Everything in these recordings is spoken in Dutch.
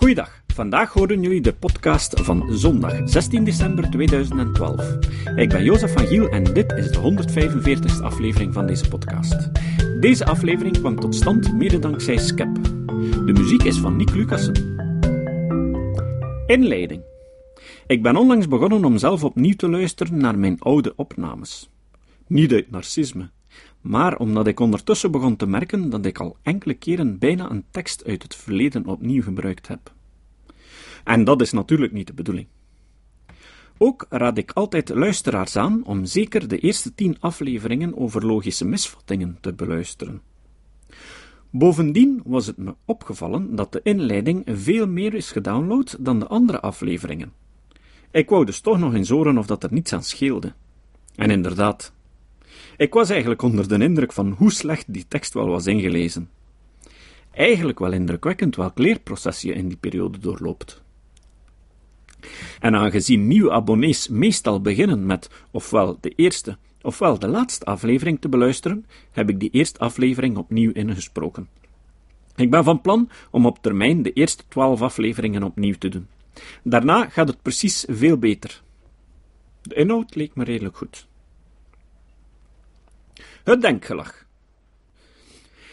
Goeiedag, vandaag horen jullie de podcast van zondag 16 december 2012. Ik ben Jozef van Giel en dit is de 145ste aflevering van deze podcast. Deze aflevering kwam tot stand mede dankzij Skep. De muziek is van Nick Lucassen. Inleiding. Ik ben onlangs begonnen om zelf opnieuw te luisteren naar mijn oude opnames. Niet uit narcisme, maar omdat ik ondertussen begon te merken dat ik al enkele keren bijna een tekst uit het verleden opnieuw gebruikt heb. En dat is natuurlijk niet de bedoeling. Ook raad ik altijd luisteraars aan om zeker de eerste tien afleveringen over logische misvattingen te beluisteren. Bovendien was het me opgevallen dat de inleiding veel meer is gedownload dan de andere afleveringen. Ik wou dus toch nog eens horen of dat er niets aan scheelde. En inderdaad, ik was eigenlijk onder de indruk van hoe slecht die tekst wel was ingelezen. Eigenlijk wel indrukwekkend welk leerproces je in die periode doorloopt. En aangezien nieuwe abonnees meestal beginnen met ofwel de eerste ofwel de laatste aflevering te beluisteren, heb ik die eerste aflevering opnieuw ingesproken. Ik ben van plan om op termijn de eerste twaalf afleveringen opnieuw te doen. Daarna gaat het precies veel beter. De inhoud leek me redelijk goed. Het denkgelag.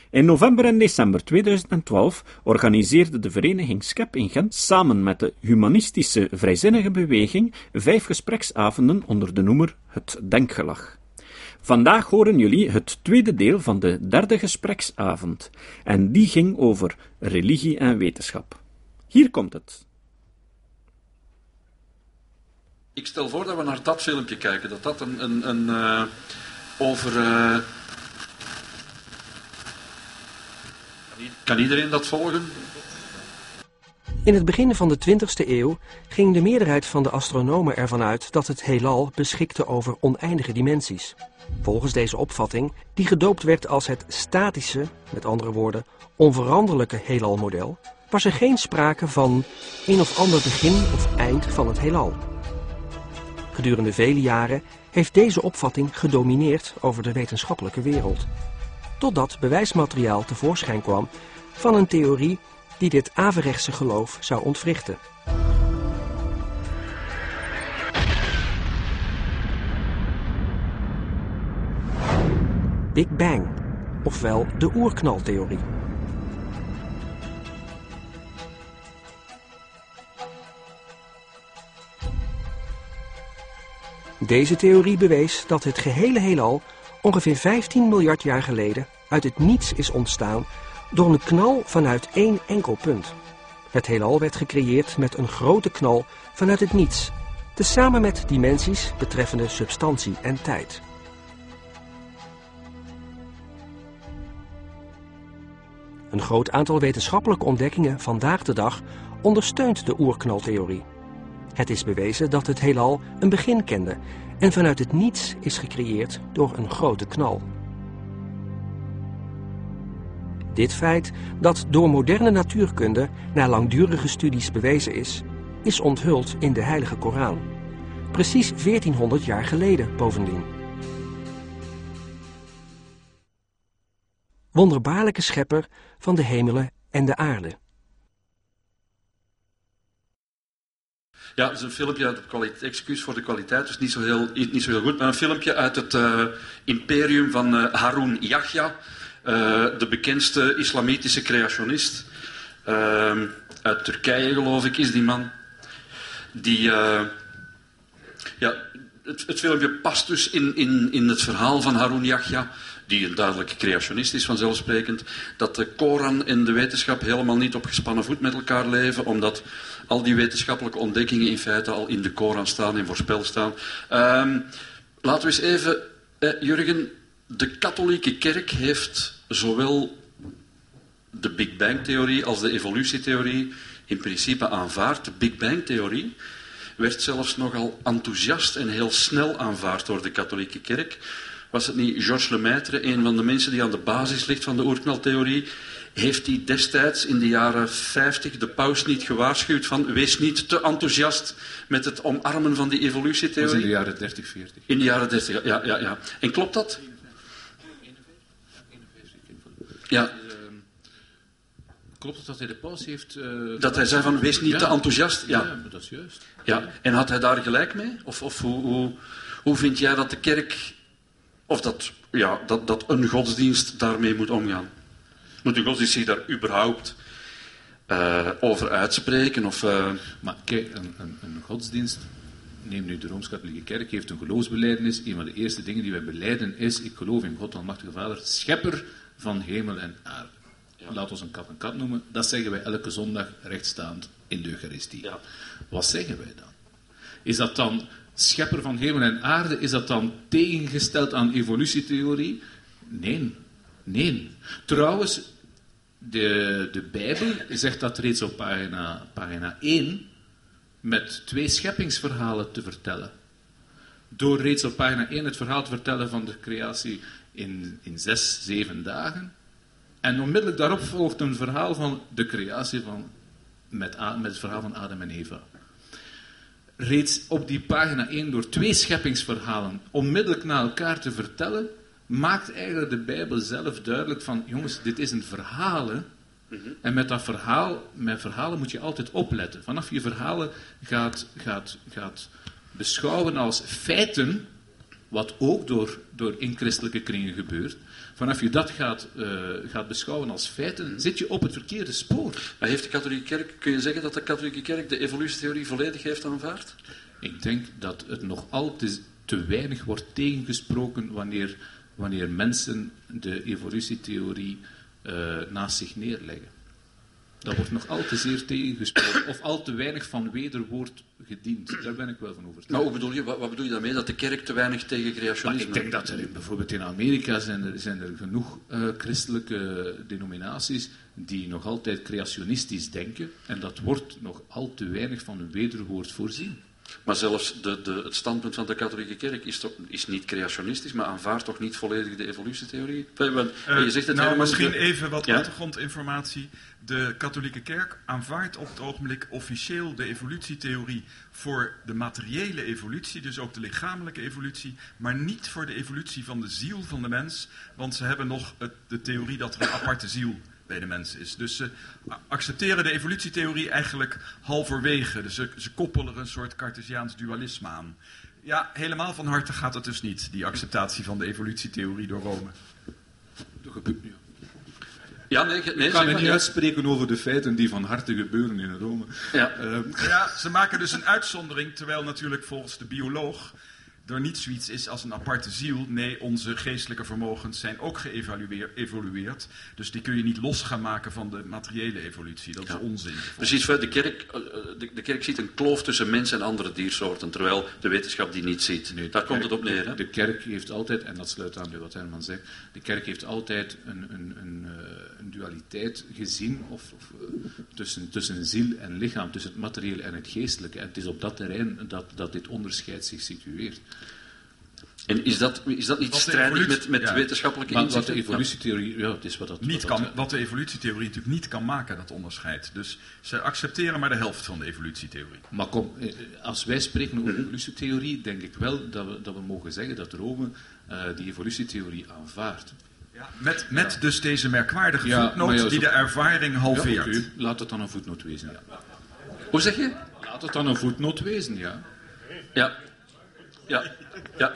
In november en december 2012 organiseerde de vereniging SCEP in Gent samen met de humanistische vrijzinnige beweging vijf gespreksavonden onder de noemer Het Denkgelag. Vandaag horen jullie het tweede deel van de derde gespreksavond, en die ging over religie en wetenschap. Hier komt het. Ik stel voor dat we naar dat filmpje kijken, dat dat een, een, een uh, over. Uh... Kan iedereen dat volgen? In het begin van de 20e eeuw ging de meerderheid van de astronomen ervan uit dat het heelal beschikte over oneindige dimensies. Volgens deze opvatting, die gedoopt werd als het statische, met andere woorden, onveranderlijke heelalmodel, was er geen sprake van een of ander begin of eind van het heelal. Gedurende vele jaren heeft deze opvatting gedomineerd over de wetenschappelijke wereld. Totdat bewijsmateriaal tevoorschijn kwam van een theorie die dit averechtse geloof zou ontwrichten. Big Bang, ofwel de oerknaltheorie. Deze theorie bewees dat het gehele heelal ongeveer 15 miljard jaar geleden uit het niets is ontstaan door een knal vanuit één enkel punt. Het heelal werd gecreëerd met een grote knal vanuit het niets, tezamen met dimensies betreffende substantie en tijd. Een groot aantal wetenschappelijke ontdekkingen vandaag de dag ondersteunt de oerknaltheorie. Het is bewezen dat het heelal een begin kende en vanuit het niets is gecreëerd door een grote knal. Dit feit, dat door moderne natuurkunde na langdurige studies bewezen is, is onthuld in de Heilige Koran. Precies 1400 jaar geleden bovendien. Wonderbaarlijke schepper van de hemelen en de aarde. Ja, het is een filmpje uit de. Excuus voor de kwaliteit, dus niet zo heel, niet zo heel goed. Maar een filmpje uit het uh, imperium van uh, Harun Yahya, uh, de bekendste islamitische creationist. uit Turkije, geloof ik, is die man. Die. ja, het, het, filmpje past dus in, in, in het verhaal van Harun Yahya die een duidelijke creationist is vanzelfsprekend, dat de Koran en de wetenschap helemaal niet op gespannen voet met elkaar leven, omdat al die wetenschappelijke ontdekkingen in feite al in de Koran staan en voorspeld staan. Um, laten we eens even, eh, Jurgen, de katholieke kerk heeft zowel de Big Bang-theorie als de evolutietheorie in principe aanvaard. De Big Bang-theorie werd zelfs nogal enthousiast en heel snel aanvaard door de katholieke kerk. Was het niet Georges Lemaitre, een van de mensen die aan de basis ligt van de oerknaltheorie, heeft hij destijds in de jaren 50 de paus niet gewaarschuwd van wees niet te enthousiast met het omarmen van die evolutietheorie? Dat in de jaren 30, 40. In de jaren 30, ja, ja, ja. En klopt dat? Ja. Klopt het dat hij de paus heeft... eh, Dat hij zei van, wees niet Ja. te enthousiast. Ja, Ja. maar dat is juist. ja. En had hij daar gelijk mee? Of, of hoe, hoe, hoe vind jij dat de kerk, of dat, ja, dat, dat een godsdienst daarmee moet omgaan? Moet een godsdienst zich daar überhaupt eh, over uitspreken? Of, eh, Maar kijk, een, een, een godsdienst, neem nu de Rooms-Katholieke Kerk, heeft een geloofsbelijdenis. Een van de eerste dingen die wij beleiden is, ik geloof in God, Almachtige Vader, schepper van hemel en aarde. Laat ons een kat een kat noemen. Dat zeggen wij elke zondag rechtstaand in de Eucharistie. Ja. Wat zeggen wij dan? Is dat dan schepper van hemel en aarde? Is dat dan tegengesteld aan evolutietheorie? Nee. Nee. Trouwens, de, de Bijbel zegt dat reeds op pagina, pagina 1 met twee scheppingsverhalen te vertellen. Door reeds op pagina 1 het verhaal te vertellen van de creatie in, in zes, zeven dagen. En onmiddellijk daarop volgt een verhaal van de creatie van, met, met het verhaal van Adam en Eva. Reeds op die pagina 1, door twee scheppingsverhalen onmiddellijk na elkaar te vertellen, maakt eigenlijk de Bijbel zelf duidelijk van, jongens, dit is een verhaal. hè. En met dat verhaal, met verhalen moet je altijd opletten. Vanaf je verhalen gaat, gaat, gaat beschouwen als feiten, wat ook door, door in christelijke kringen gebeurt, vanaf je dat gaat, eh, gaat beschouwen als feiten, zit je op het verkeerde spoor. maar heeft de katholieke kerk, kun je zeggen dat de katholieke kerk de evolutietheorie volledig heeft aanvaard? Ik denk dat het nog altijd te weinig wordt tegengesproken wanneer, wanneer mensen de evolutietheorie eh, naast zich neerleggen. Dat wordt nog al te zeer tegengesproken, of al te weinig van wederwoord gediend. Daar ben ik wel van overtuigd. Maar hoe bedoel je, wat, wat bedoel je daarmee? Dat de kerk te weinig tegen Maar creationisme... ik denk dat er bijvoorbeeld in Amerika zijn er, zijn er genoeg eh, christelijke denominaties die nog altijd creationistisch denken. En dat wordt nog al te weinig van een wederwoord voorzien. Maar zelfs de, de, het standpunt van de katholieke kerk is, toch, is niet creationistisch, maar aanvaardt toch niet volledig de evolutietheorie? Want- Eh, je zegt het nou, misschien de- even wat Ja? achtergrondinformatie. De katholieke kerk aanvaardt op het ogenblik officieel de evolutietheorie voor de materiële evolutie, dus ook de lichamelijke evolutie, maar niet voor de evolutie van de ziel van de mens, want ze hebben nog het, de theorie dat er een aparte ziel bij de mens is. Dus ze accepteren de evolutietheorie eigenlijk halverwege. Dus ze, ze koppelen er een soort Cartesiaans dualisme aan. Ja, helemaal van harte gaat het dus niet, die acceptatie van de evolutietheorie door Rome. Dat gebeurt nu. Ja, nee, nee Ik kan me niet ja. uitspreken over de feiten die van harte gebeuren in Rome. Ja. Ehm, Ja, ze maken dus een uitzondering, terwijl natuurlijk volgens de bioloog er niet zoiets is als een aparte ziel. Nee, onze geestelijke vermogens zijn ook geëvolueerd. Dus die kun je niet los gaan maken van de materiële evolutie. Dat is Ja. onzin. Precies, de kerk, eh, de, de kerk ziet een kloof tussen mens en andere diersoorten, terwijl de wetenschap die niet ziet. Nee, Daar komt kerk- het op neer. De, Hè? de kerk heeft altijd, en dat sluit aan bij wat Herman zegt, de kerk heeft altijd een, een, een, eh, een dualiteit gezien of, of, eh, tussen, tussen ziel en lichaam, tussen het materiële en het geestelijke. En het is op dat terrein dat, dat dit onderscheid zich situeert. En is dat, is dat niet Wat strijdig evolutie- met, met ja. wetenschappelijke Maar wat de inzichten? evolutietheorie, ja, het is wat dat... Niet wat dat- kan, wat de evolutietheorie natuurlijk niet kan maken, dat onderscheid. Dus ze accepteren maar de helft van de evolutietheorie. Maar kom, eh, als wij spreken over evolutietheorie, denk ik wel dat we, dat we mogen zeggen dat Rome eh, die evolutietheorie aanvaardt. Met, met dus deze merkwaardige Ja, voetnoot ja, zo- die de ervaring halveert. Ja, Laat het dan een voetnoot wezen. Ja. Hoe zeg je? Laat het dan een voetnoot wezen, ja. Ja. Ja. Ja.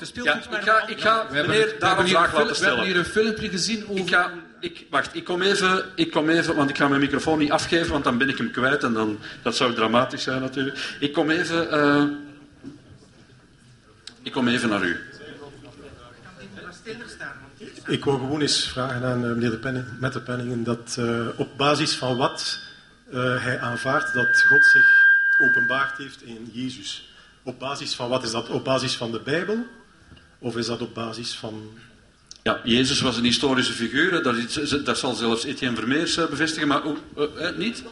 speelt Ja, volgens mij ik ga, ik ga We hebben, meneer we daar een vraag laten we hebben stellen. hier een filmpje gezien over... Ik ga, ik, wacht, ik kom, even, ik kom even, want ik ga mijn microfoon niet afgeven, want dan ben ik hem kwijt en dan, dat zou dramatisch zijn natuurlijk. Ik kom even, eh, ik kom even naar u. Ik wou gewoon eens vragen aan eh, meneer de Penning, met de Penningen dat eh, op basis van wat eh, hij aanvaardt dat God zich openbaard heeft in Jezus. Op basis van wat is dat? Op basis van de Bijbel? Of is dat op basis van... Ja, Jezus was een historische figuur, dat, is- dat zal zelfs Etienne Vermeers eh, bevestigen, maar eh, eh, niet?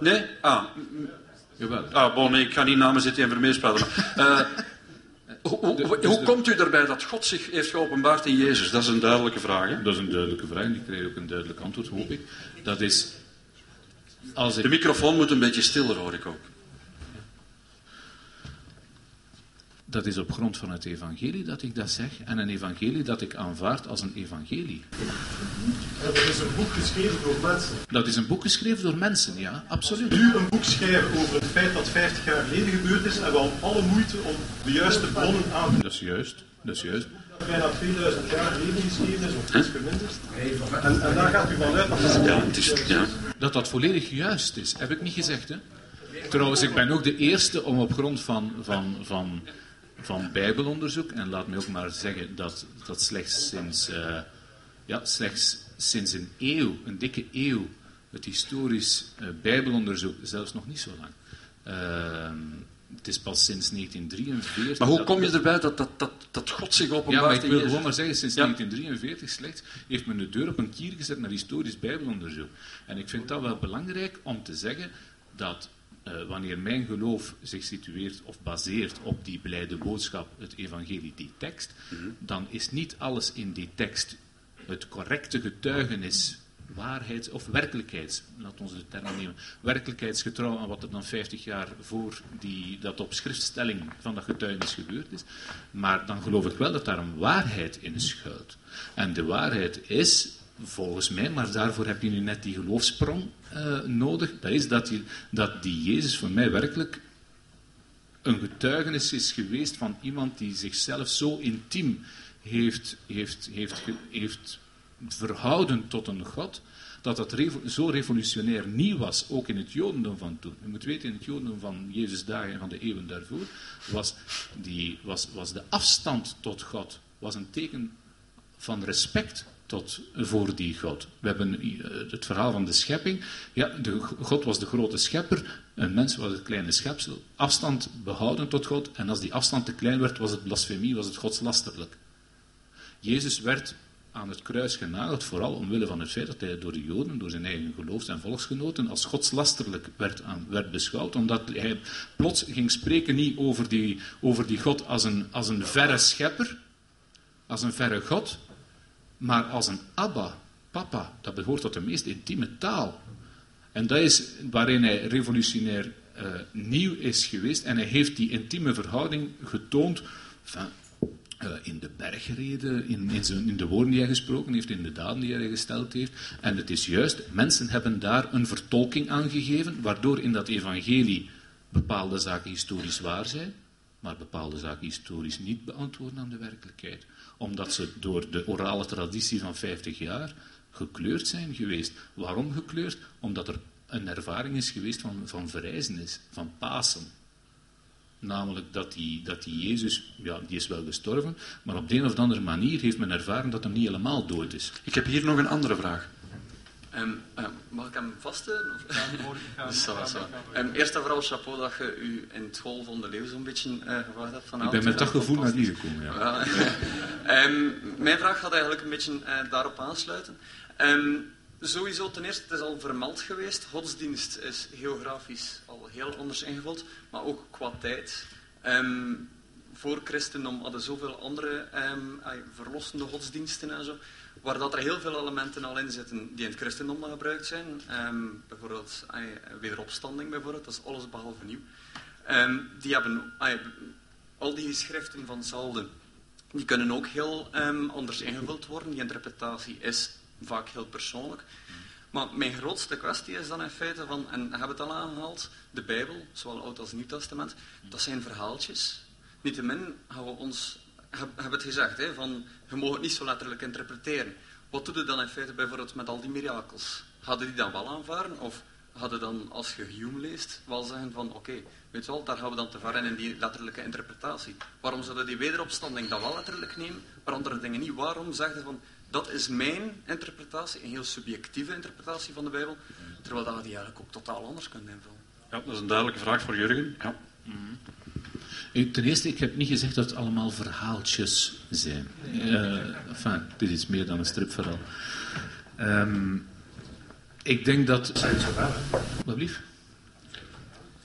Nee? Ah, Jawel. ah bon, nee, ik ga niet namens Etienne Vermeers praten. Maar, hoe hoe, hoe- hoe komt u erbij dat God zich heeft geopenbaard in Jezus? Dat is een duidelijke vraag. Hè? Dat is een duidelijke vraag en die krijgt ook een duidelijk antwoord, hoop ik. Dat is... Als De ik, microfoon moet een beetje stiller, hoor ik ook. Dat is op grond van het evangelie dat ik dat zeg. En een evangelie dat ik aanvaard als een evangelie. Dat is een boek geschreven door mensen. Dat is een boek geschreven door mensen, ja, absoluut. Nu een boek schrijven over het feit dat 50 jaar geleden gebeurd is en wel alle moeite om de juiste bronnen aan te Dat is juist, dat is juist. dat bijna 2000 jaar geleden geschreven is, of iets geminderd. En, en daar gaat u vanuit dat het Ja, het is, ja. Dat dat volledig juist is, heb ik niet gezegd. Hè? Trouwens, ik ben ook de eerste om op grond van, van, van, van bijbelonderzoek, en laat me ook maar zeggen dat, dat slechts, sinds, eh, ja, slechts sinds een eeuw, een dikke eeuw, het historisch eh, bijbelonderzoek, zelfs nog niet zo lang. eh, het is pas sinds 1943. Maar hoe kom je erbij dat, dat, dat, dat God zich ja, openbaart maar ik wil gewoon maar zeggen, sinds Ja. 1943 slechts heeft men de deur op een kier gezet naar historisch bijbelonderzoek. En ik vind dat wel belangrijk om te zeggen dat eh, wanneer mijn geloof zich situeert of baseert op die blijde boodschap, het evangelie, die tekst, dan is niet alles in die tekst het correcte getuigenis waarheids- of werkelijkheids, laat ons de term nemen, werkelijkheidsgetrouw aan wat er dan 50 jaar voor die, dat op schriftstelling van dat getuigenis gebeurd is. Maar dan geloof ik wel dat daar een waarheid in schuilt. En de waarheid is, volgens mij, maar daarvoor heb je nu net die geloofsprong eh, nodig, dat is dat, je, dat die Jezus voor mij werkelijk een getuigenis is geweest van iemand die zichzelf zo intiem heeft, heeft, heeft, heeft verhouden tot een God, dat dat zo revolutionair nieuw was, ook in het Jodendom van toen. Je moet weten, in het Jodendom van Jezus' dagen en van de eeuwen daarvoor, was, die, was, was de afstand tot God was een teken van respect tot, voor die God. We hebben eh, het verhaal van de schepping. Ja, de, God was de grote schepper, een mens was het kleine schepsel. Afstand behouden tot God. En als die afstand te klein werd, was het blasfemie, was het godslasterlijk. Jezus werd aan het kruis genageld, vooral omwille van het feit dat hij door de Joden, door zijn eigen geloofs- en volksgenoten, als godslasterlijk werd, werd beschouwd, omdat hij plots ging spreken niet over die, over die God als een, als een verre schepper, als een verre God, maar als een Abba, papa. Dat behoort tot de meest intieme taal. En dat is waarin hij revolutionair eh, nieuw is geweest. En hij heeft die intieme verhouding getoond eh, in de bergreden, in, in, in de woorden die hij gesproken heeft, in de daden die hij gesteld heeft. En het is juist, mensen hebben daar een vertolking aan gegeven, waardoor in dat evangelie bepaalde zaken historisch waar zijn, maar bepaalde zaken historisch niet beantwoorden aan de werkelijkheid. Omdat ze door de orale traditie van 50 jaar gekleurd zijn geweest. Waarom gekleurd? Omdat er een ervaring is geweest van, van verrijzenis, van Pasen. Namelijk dat die, dat die Jezus, ja, die is wel gestorven, maar op de een of andere manier heeft men ervaren dat hij niet helemaal dood is. Ik heb hier nog een andere vraag. Ehm, ehm, mag ik hem vaststellen? Of? Va, ça va. Ehm, eerst en vooral chapeau dat je u in het school van de leeuw zo'n beetje eh gevraagd hebt. Ik vanavond. ben met dat Ja, gevoel naar hier gekomen. Ja. Ja. Ehm, mijn vraag gaat eigenlijk een beetje eh, daarop aansluiten. Ehm, sowieso, ten eerste, het is al vermeld geweest, godsdienst is geografisch al heel anders ingevuld, maar ook qua tijd. Ehm, voor christendom hadden zoveel andere ehm, ai, verlossende godsdiensten en zo, waar dat er heel veel elementen al in zitten die in het christendom gebruikt zijn. Ehm, bijvoorbeeld wederopstanding, bijvoorbeeld, dat is alles behalve nieuw. Ehm, die hebben al die geschriften van Salden, die kunnen ook heel ehm, anders ingevuld worden. Die interpretatie is vaak heel persoonlijk. Maar mijn grootste kwestie is dan in feite van, en hebben het al aangehaald, de Bijbel, zowel Oud als Nieuw Testament, dat zijn verhaaltjes. Niettemin gaan we ons, heb- hebben het gezegd, hè, van, je mag het niet zo letterlijk interpreteren. Wat doe je dan in feite bijvoorbeeld met al die mirakels? Hadden die dan wel aanvaarden? Of hadden dan, als je Hume leest, wel zeggen van, oké, weet je wel, daar gaan we dan te ver in, in die letterlijke interpretatie. Waarom zouden die wederopstanding dat wel letterlijk nemen, maar andere dingen niet? Waarom zeggen van, dat is mijn interpretatie, een heel subjectieve interpretatie van de Bijbel, terwijl dat je die eigenlijk ook totaal anders kunt invullen? Ja, dat is een duidelijke vraag voor Jurgen. Ja. Eh, Ten eerste, ik heb niet gezegd dat het allemaal verhaaltjes zijn. Eh enfin, dit is meer dan een stripverhaal. Ehm, ik denk dat... Wat blief?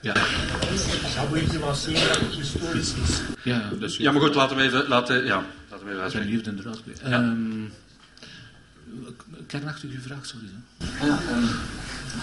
Ja, Dat moet je wel zeggen dat het historisch is. ja, dat is ja, maar goed, laten we even, laten, ja, laten we even Ik ben uitspreken. hier de draad kwijt. Ehm, kernachtige vraag, sorry. Hè. Ja, ehm,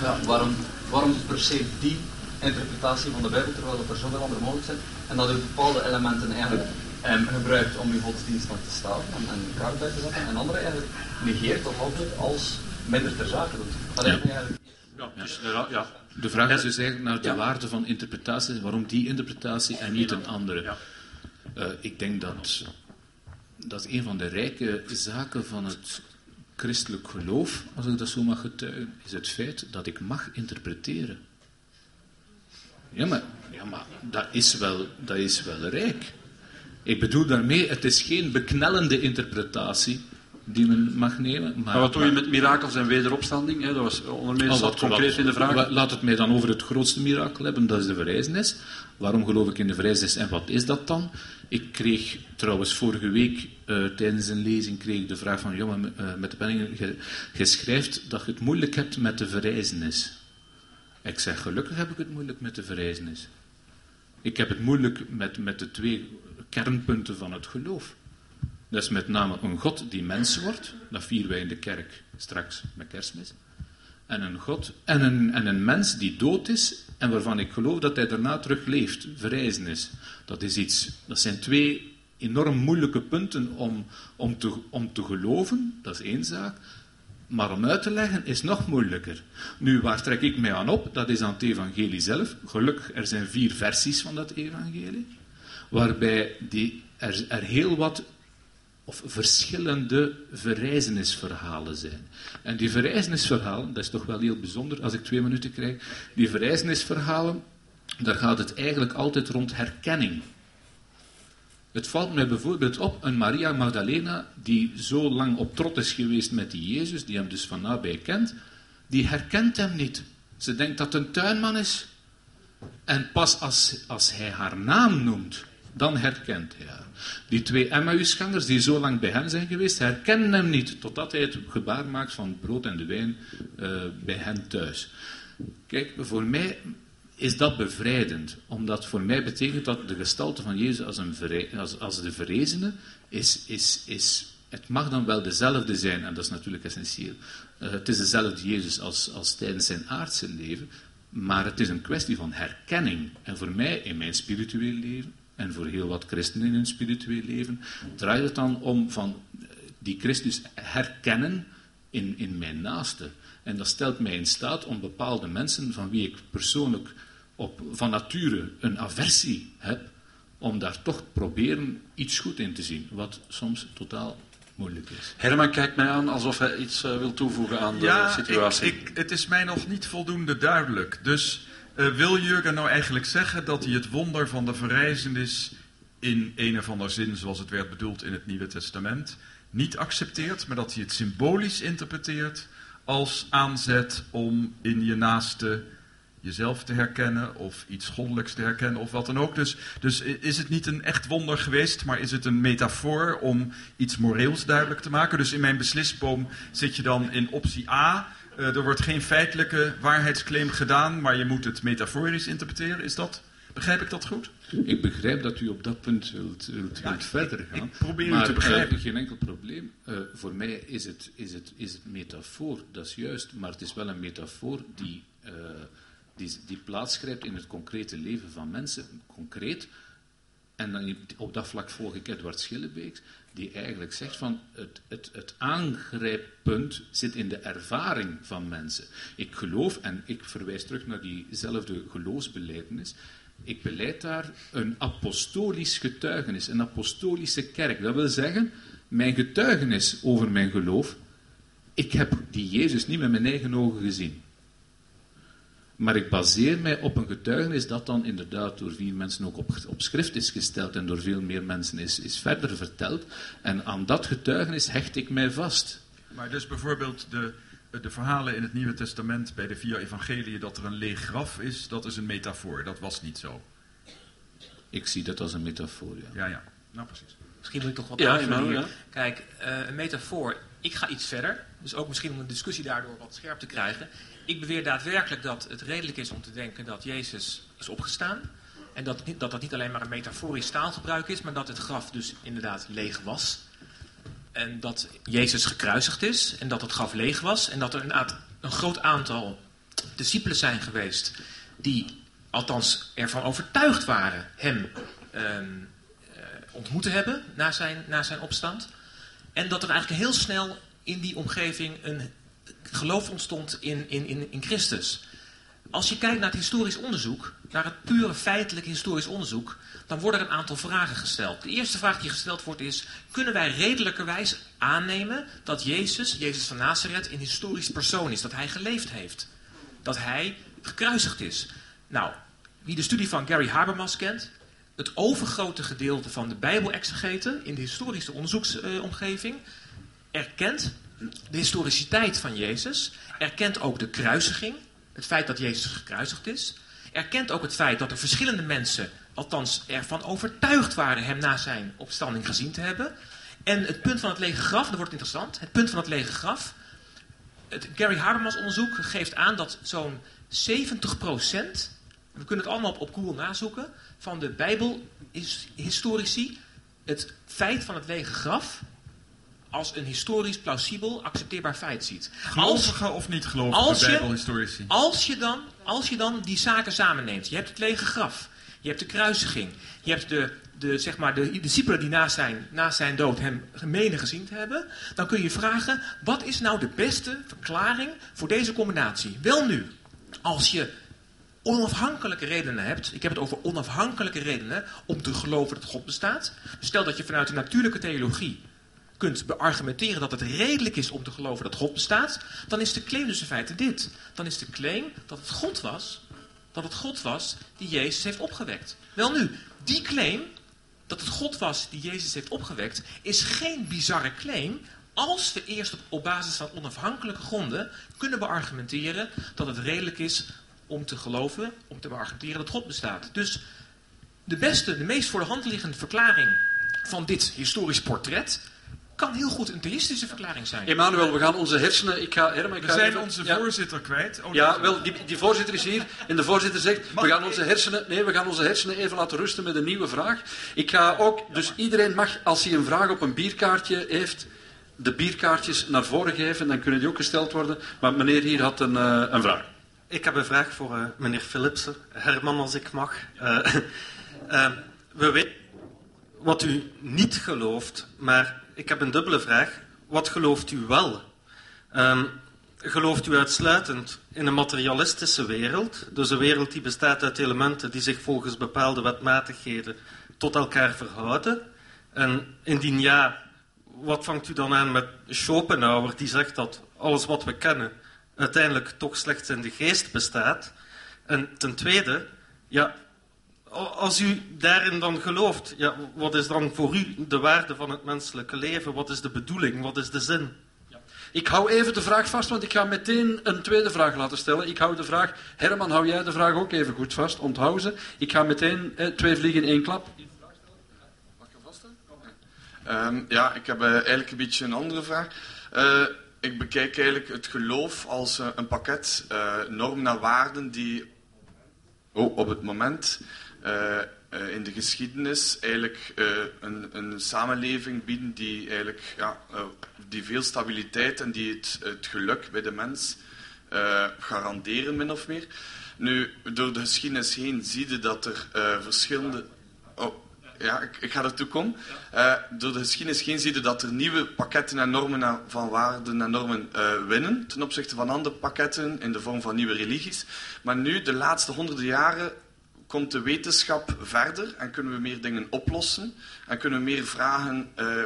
ja, waarom, waarom per se die interpretatie van de Bijbel, terwijl er zoveel andere mogelijk zijn. En dat u bepaalde elementen eigenlijk um, gebruikt om uw godsdienst dan te staven en, en elkaar bij te zetten, en andere eigenlijk negeert of altijd als minder ter zake doet. Dat Ja. eigenlijk Ja, dus, ja, ja. De vraag is dus eigenlijk naar de Ja. waarde van interpretatie. Waarom die interpretatie en niet een andere? Ja. Eh, ik denk dat dat een van de rijke zaken van het christelijk geloof, als ik dat zo mag getuigen, is het feit dat ik mag interpreteren. Ja, maar, ja, maar dat, is wel, dat is wel rijk. Ik bedoel daarmee, het is geen beknellende interpretatie die men mag nemen. Maar, Maar wat doe je met mirakels en wederopstanding? Hè? Dat was onder meer Oh, wat- concreet wat- in de vraag. Laat het mij dan over het grootste mirakel hebben, dat is de verrijzenis. Waarom geloof ik in de verrijzenis en wat is dat dan? Ik kreeg trouwens vorige week eh, tijdens een lezing kreeg ik de vraag van, jongen, eh, met de penningen, je, je schrijft dat je het moeilijk hebt met de verrijzenis. Ik zeg, gelukkig heb ik het moeilijk met de verrijzenis. Ik heb het moeilijk met, met de twee kernpunten van het geloof. Dat is met name een God die mens wordt, dat vieren wij in de kerk straks met kerstmis. En een God en een, en een mens die dood is en waarvan ik geloof dat hij daarna terug leeft, verrijzen is. Dat, is iets, dat zijn twee enorm moeilijke punten om, om, te, om te geloven, dat is één zaak. Maar om uit te leggen is nog moeilijker. Nu, waar trek ik mij aan op? Dat is aan het evangelie zelf. Gelukkig, er zijn vier versies van dat evangelie. Waarbij die, er, heel wat of verschillende verrijzenisverhalen zijn. En die verrijzenisverhalen, dat is toch wel heel bijzonder als ik twee minuten krijg, die verrijzenisverhalen, daar gaat het eigenlijk altijd rond herkenning. Het valt mij bijvoorbeeld op een Maria Magdalena die zo lang op trot is geweest met die Jezus, die hem dus van nabij kent, die herkent hem niet. Ze denkt dat het een tuinman is. En pas als, als hij haar naam noemt, dan herkent hij haar. Die twee Emmausgangers die zo lang bij hem zijn geweest, herkennen hem niet, totdat hij het gebaar maakt van brood en de wijn eh, bij hen thuis. Kijk, voor mij is dat bevrijdend, omdat voor mij betekent dat de gestalte van Jezus als, een als, als de verrezene is, is, is, het mag dan wel dezelfde zijn, en dat is natuurlijk essentieel. Eh, het is dezelfde Jezus als, als tijdens zijn aardse leven, maar het is een kwestie van herkenning. En voor mij in mijn spiritueel leven, en voor heel wat christenen in hun spiritueel leven, draait het dan om van eh, die Christus herkennen in, in mijn naaste. En dat stelt mij in staat om bepaalde mensen van wie ik persoonlijk op, van nature een aversie heb, om daar toch proberen iets goed in te zien, wat soms totaal moeilijk is. Herman kijkt mij aan alsof hij iets eh, wil toevoegen aan de Ja, situatie. ik, ik, het is mij nog niet voldoende duidelijk. Dus eh, wil Jurgen nou eigenlijk zeggen dat hij het wonder van de verrijzenis in een of andere zin, zoals het werd bedoeld in het Nieuwe Testament, niet accepteert, maar dat hij het symbolisch interpreteert als aanzet om in je naaste jezelf te herkennen of iets goddelijks te herkennen of wat dan ook. Dus, dus is het niet een echt wonder geweest, maar is het een metafoor om iets moreels duidelijk te maken? Dus in mijn beslisboom zit je dan in optie A. eh, er wordt geen feitelijke waarheidsclaim gedaan, maar je moet het metaforisch interpreteren. Is dat, begrijp ik dat goed? Ik begrijp dat u op dat punt wilt, wilt, wilt verder gaan. ik probeer u maar, te begrijpen. eh, geen enkel probleem. Eh, voor mij is het, is, het, is het metafoor, dat is juist, maar het is wel een metafoor die, eh, die, die plaatsgrijpt in het concrete leven van mensen, concreet. En dan op dat vlak volg ik Edward Schillebeeks, die eigenlijk zegt van het, het, het aangrijppunt zit in de ervaring van mensen. Ik geloof, en ik verwijs terug naar diezelfde geloofsbelijdenis, ik beleid daar een apostolisch getuigenis, een apostolische kerk. Dat wil zeggen, mijn getuigenis over mijn geloof, ik heb die Jezus niet met mijn eigen ogen gezien. Maar ik baseer mij op een getuigenis dat dan inderdaad door vier mensen ook op, op schrift is gesteld en door veel meer mensen is, is verder verteld. En aan dat getuigenis hecht ik mij vast. Maar dus bijvoorbeeld de, de verhalen in het Nieuwe Testament bij de vier evangeliën dat er een leeg graf is, dat is een metafoor. Dat was niet zo. Ik zie dat als een metafoor. Ja. Ja, ja. Nou, precies. Misschien moet ik toch wat Ja, aanvullen. Kijk, eh, een metafoor. Ik ga iets verder. Dus ook misschien om de discussie daardoor wat scherp te krijgen. Ik beweer daadwerkelijk dat het redelijk is om te denken dat Jezus is opgestaan. En dat, dat dat niet alleen maar een metaforisch taalgebruik is, maar dat het graf dus inderdaad leeg was. En dat Jezus gekruisigd is en dat het graf leeg was. En dat er een, een groot aantal discipelen zijn geweest die althans ervan overtuigd waren hem ehm, eh, ontmoet te hebben na zijn, na zijn opstand. En dat er eigenlijk heel snel in die omgeving een geloof ontstond in, in, in, in Christus. Als je kijkt naar het historisch onderzoek, naar het pure feitelijk historisch onderzoek, dan worden er een aantal vragen gesteld. De eerste vraag die gesteld wordt is, kunnen wij redelijkerwijs aannemen dat Jezus, Jezus van Nazareth, een historisch persoon is, dat hij geleefd heeft? Dat hij gekruisigd is? Nou, wie de studie van Gary Habermas kent, het overgrote gedeelte van de Bijbelexegeten in de historische onderzoeksomgeving erkent de historiciteit van Jezus, erkent ook de kruisiging, het feit dat Jezus gekruisigd is, erkent ook het feit dat er verschillende mensen, althans ervan overtuigd waren hem na zijn opstanding gezien te hebben. En het punt van het lege graf, dat wordt interessant, het punt van het lege graf, het Gary Habermas onderzoek geeft aan dat zo'n 70%, we kunnen het allemaal op, op Google nazoeken, van de Bijbelhistorici het feit van het lege graf als een historisch plausibel accepteerbaar feit ziet. Gelovige of niet gelovige als je, bijbelhistorici? Als je, dan, als je dan die zaken samenneemt. Je hebt het lege graf. Je hebt de kruisiging. Je hebt de, de, zeg maar, de discipelen die na zijn, na zijn dood hem gemene gezien te hebben. Dan kun je vragen, wat is nou de beste verklaring voor deze combinatie? Wel nu, als je onafhankelijke redenen hebt, ik heb het over onafhankelijke redenen om te geloven dat God bestaat. Stel dat je vanuit de natuurlijke theologie kunt beargumenteren dat het redelijk is om te geloven dat God bestaat, dan is de claim dus in feite dit. Dan is de claim dat het God was, dat het God was die Jezus heeft opgewekt. Wel nu, die claim, dat het God was die Jezus heeft opgewekt, is geen bizarre claim als we eerst op, op basis van onafhankelijke gronden kunnen beargumenteren dat het redelijk is om te geloven, om te beargumenteren dat God bestaat. Dus de beste, de meest voor de hand liggende verklaring van dit historisch portret kan heel goed een theïstische verklaring zijn. Emanuel, we gaan onze hersenen... Ik ga, Herman, ik we zijn onze voorzitter kwijt. Oh, ja, wel, die, die, voorzitter is hier. En de voorzitter zegt, we gaan, onze hersenen, nee, we gaan onze hersenen even laten rusten met een nieuwe vraag. Ik ga ook... Dus iedereen mag, als hij een vraag op een bierkaartje heeft, de bierkaartjes naar voren geven. Dan kunnen die ook gesteld worden. Maar meneer hier had een, uh, een vraag. Ik heb een vraag voor uh, meneer Philipsen. Herman, als ik mag. Uh, we weten wat u niet gelooft, maar ik heb een dubbele vraag. Wat gelooft u wel? Um, gelooft u uitsluitend in een materialistische wereld, dus een wereld die bestaat uit elementen die zich volgens bepaalde wetmatigheden tot elkaar verhouden? En indien ja, wat vangt u dan aan met Schopenhauer, die zegt dat alles wat we kennen uiteindelijk toch slechts in de geest bestaat? En ten tweede, ja, als u daarin dan gelooft, ja, wat is dan voor u de waarde van het menselijke leven? Wat is de bedoeling? Wat is de zin? Ik hou even de vraag vast, want ik ga meteen een tweede vraag laten stellen. Ik hou de vraag, Herman, hou jij de vraag ook even goed vast, onthoud ze. Ik ga meteen eh, twee vliegen in één klap. Mag ik vast um, Ja, ik heb uh, eigenlijk een beetje een andere vraag. Uh, ik bekijk eigenlijk het geloof als uh, een pakket normen en waarden die oh, op het moment in de geschiedenis eigenlijk uh, een, een, samenleving bieden die eigenlijk ja, die veel stabiliteit en die het, het geluk bij de mens garanderen, min of meer. Nu, door de geschiedenis heen zie je dat er verschillende... Oh, ja, ik, ik ga ertoe komen. door de geschiedenis heen zie je dat er nieuwe pakketten en normen van waarden en normen winnen ten opzichte van andere pakketten in de vorm van nieuwe religies. Maar nu, de laatste honderden jaren, komt de wetenschap verder en kunnen we meer dingen oplossen en kunnen we meer vragen, uh,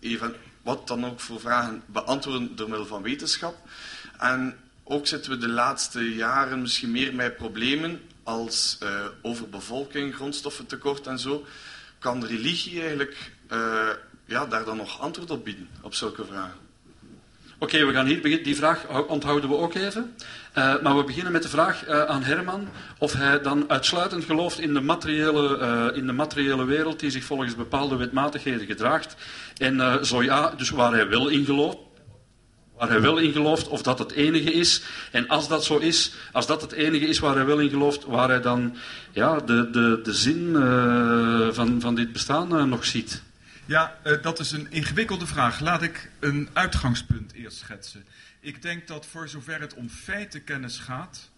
even, wat dan ook voor vragen, beantwoorden door middel van wetenschap. En ook zitten we de laatste jaren misschien meer met problemen als uh, overbevolking, grondstoffentekort en zo. Kan religie eigenlijk ja, daar dan nog antwoord op bieden, op zulke vragen? Oké, we gaan hier beginnen. Die vraag onthouden we ook even. Uh, maar we beginnen met de vraag uh, aan Herman of hij dan uitsluitend gelooft in de, materiële, uh, in de materiële wereld die zich volgens bepaalde wetmatigheden gedraagt. En zo ja, dus waar hij wel in gelooft. Waar hij wel in gelooft, of dat het enige is. En als dat zo is, als dat het enige is waar hij wel in gelooft, waar hij dan ja, de, de, de zin van, van dit bestaan nog ziet. Ja, uh, dat is een ingewikkelde vraag. Laat ik een uitgangspunt eerst schetsen. Ik denk dat voor zover het om feitenkennis gaat,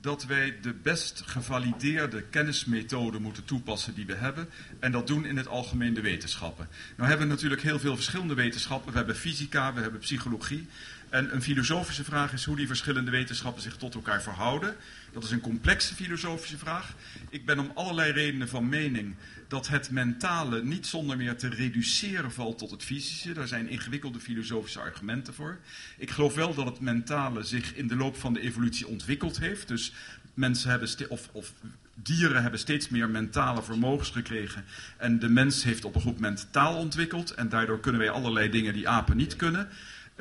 dat wij de best gevalideerde kennismethode moeten toepassen die we hebben. En dat doen in het algemeen de wetenschappen. Nou hebben we natuurlijk heel veel verschillende wetenschappen. We hebben fysica, we hebben psychologie. En een filosofische vraag is hoe die verschillende wetenschappen zich tot elkaar verhouden. Dat is een complexe filosofische vraag. Ik ben om allerlei redenen van mening dat het mentale niet zonder meer te reduceren valt tot het fysische. Daar zijn ingewikkelde filosofische argumenten voor. Ik geloof wel dat het mentale zich in de loop van de evolutie ontwikkeld heeft. Dus mensen hebben of, of dieren hebben steeds meer mentale vermogens gekregen. En de mens heeft op een goed moment taal ontwikkeld. En daardoor kunnen wij allerlei dingen die apen niet kunnen.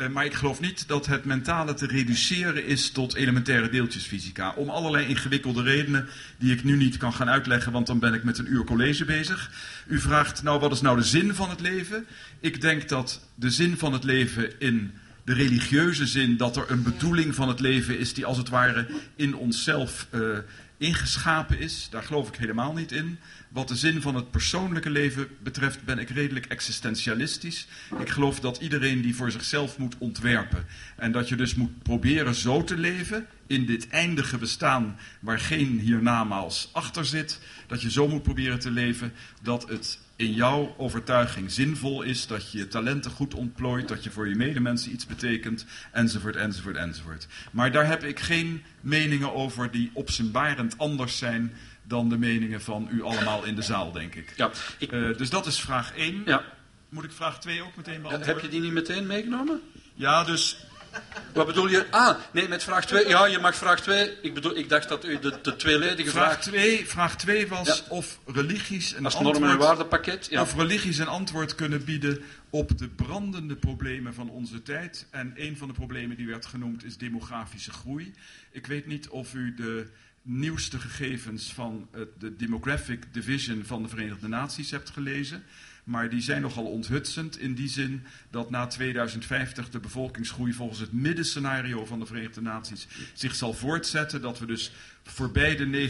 Uh, maar ik geloof niet dat het mentale te reduceren is tot elementaire deeltjesfysica. Om allerlei ingewikkelde redenen die ik nu niet kan gaan uitleggen, want dan ben ik met een uur college bezig. U vraagt, nou wat is nou de zin van het leven? Ik denk dat de zin van het leven in de religieuze zin, dat er een bedoeling van het leven is die als het ware in onszelf uh, ingeschapen is. Daar geloof ik helemaal niet in. Wat de zin van het persoonlijke leven betreft ben ik redelijk existentialistisch. Ik geloof dat iedereen die voor zichzelf moet ontwerpen. En dat je dus moet proberen zo te leven in dit eindige bestaan waar geen hiernamaals achter zit. Dat je zo moet proberen te leven dat het in jouw overtuiging zinvol is, dat je je talenten goed ontplooit, dat je voor je medemensen iets betekent, enzovoort, enzovoort, enzovoort. Maar daar heb ik geen meningen over die opzienbarend anders zijn dan de meningen van u allemaal in de zaal, denk ik. Ja, ik... Uh, dus dat is vraag 1. Ja. Moet ik vraag 2 ook meteen beantwoorden? Heb je die niet meteen meegenomen? Ja, dus... Wat bedoel je? Ah, nee, met vraag 2. Ja, je mag vraag 2. Ik, bedoel, ik dacht dat u de, de tweeledige vraag... Vraag vraag 2 was ja. of religies een Als antwoord... normen- en waardepakket. Ja. Of religies een antwoord kunnen bieden op de brandende problemen van onze tijd. En een van de problemen die werd genoemd is demografische groei. Ik weet niet of u de nieuwste gegevens van het, de Demographic Division van de Verenigde Naties hebt gelezen. Maar die zijn nogal onthutsend in die zin dat na 2050 de bevolkingsgroei volgens het middenscenario van de Verenigde Naties zich zal voortzetten. Dat we dus voorbij de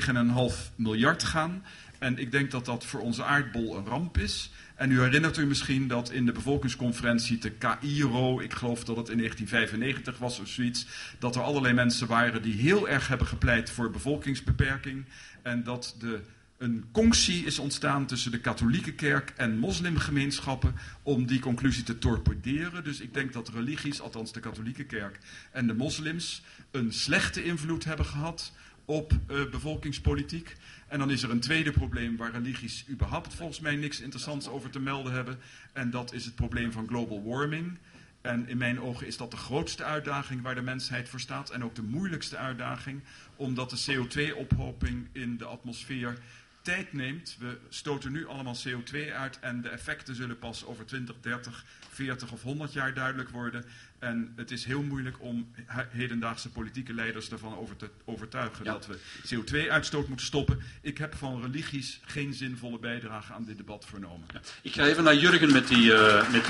9,5 miljard gaan. En ik denk dat dat voor onze aardbol een ramp is. En u herinnert u misschien dat in de bevolkingsconferentie te Cairo, ik geloof dat het in 1995 was of zoiets, dat er allerlei mensen waren die heel erg hebben gepleit voor bevolkingsbeperking. En dat de, een conctie is ontstaan tussen de katholieke kerk en moslimgemeenschappen om die conclusie te torpederen. Dus ik denk dat religies, althans de katholieke kerk en de moslims, een slechte invloed hebben gehad op uh, bevolkingspolitiek. En dan is er een tweede probleem waar religies überhaupt volgens mij niks interessants over te melden hebben. En dat is het probleem van global warming. En in mijn ogen is dat de grootste uitdaging waar de mensheid voor staat. En ook de moeilijkste uitdaging, omdat de CO2-ophoping in de atmosfeer tijd neemt. We stoten nu allemaal CO2 uit en de effecten zullen pas over 20, 30, 40 of 100 jaar duidelijk worden. En het is heel moeilijk om hedendaagse politieke leiders ervan over te overtuigen ja. dat we CO2-uitstoot moeten stoppen. Ik heb van religies geen zinvolle bijdrage aan dit debat vernomen. Ja. Ik ga even naar Jurgen met die. Uh, met...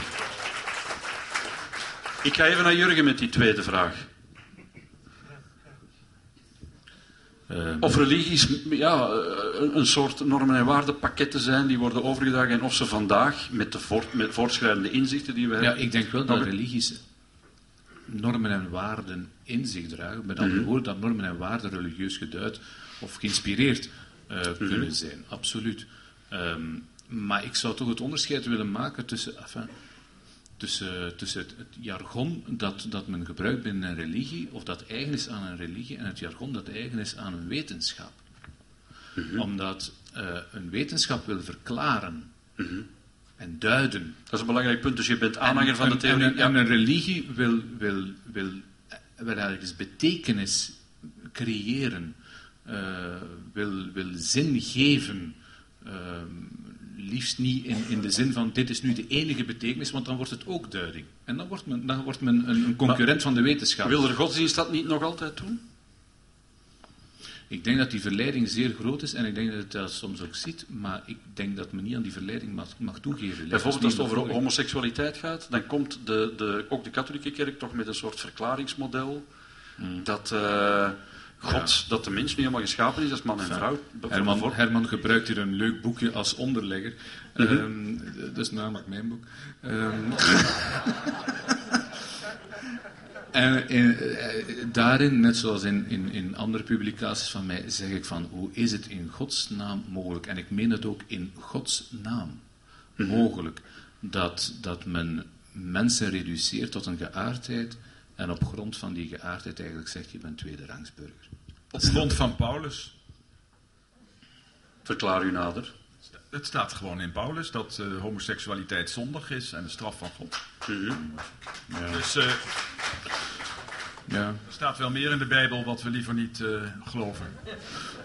Ik ga even naar Jurgen met die tweede vraag. Uh, of religies ja, een soort normen- en waardepakketten zijn die worden overgedragen en of ze vandaag met de voort, met voortschrijdende inzichten die we hebben. Ja, ik denk wel dat religies normen en waarden in zich dragen. Met andere woorden, dat normen en waarden religieus geduid of geïnspireerd uh, mm -hmm. kunnen zijn. Absoluut. Um, maar ik zou toch het onderscheid willen maken tussen, enfin, tussen, tussen het, het, jargon dat, dat men gebruikt binnen een religie, of dat eigen is aan een religie, en het jargon dat eigen is aan een wetenschap. -hmm. Omdat uh, een wetenschap wil verklaren. -hmm en duiden. Dat is een belangrijk punt, dus je bent aanhanger en, van de theorie. En, en, een religie wil, wil, wil, wil eigenlijk betekenis creëren, uh, wil, wil zin geven. Uh, liefst niet in, in de zin van dit is nu de enige betekenis, want dan wordt het ook duiding. En dan wordt men, dan wordt men een, een concurrent maar, van de wetenschap. Wil de godsdienst dat niet nog altijd doen? Ik denk dat die verleiding zeer groot is en ik denk dat het dat soms ook ziet, maar ik denk dat men niet aan die verleiding mag, mag toegeven. Bijvoorbeeld als het over homoseksualiteit gaat, dan komt de, de, ook de katholieke kerk toch met een soort verklaringsmodel hmm. dat, uh, God, dat de mens nu helemaal geschapen is als man en vrouw. Herman, Herman gebruikt hier een leuk boekje als onderlegger. Mm -hmm. um, dat is namelijk mijn boek. Um, En in, eh, daarin, net zoals in, in, in andere publicaties van mij, zeg ik van hoe is het in Gods naam mogelijk, en ik meen het ook in Gods naam mogelijk, dat, dat men mensen reduceert tot een geaardheid en op grond van die geaardheid eigenlijk zegt je bent tweederangsburger. Op grond van Paulus. Verklaar u nader. Het staat gewoon in Paulus dat uh, homoseksualiteit zondig is en de straf van God. Ja. Dus eh, Ja. er staat wel meer in de Bijbel wat we liever niet eh, geloven.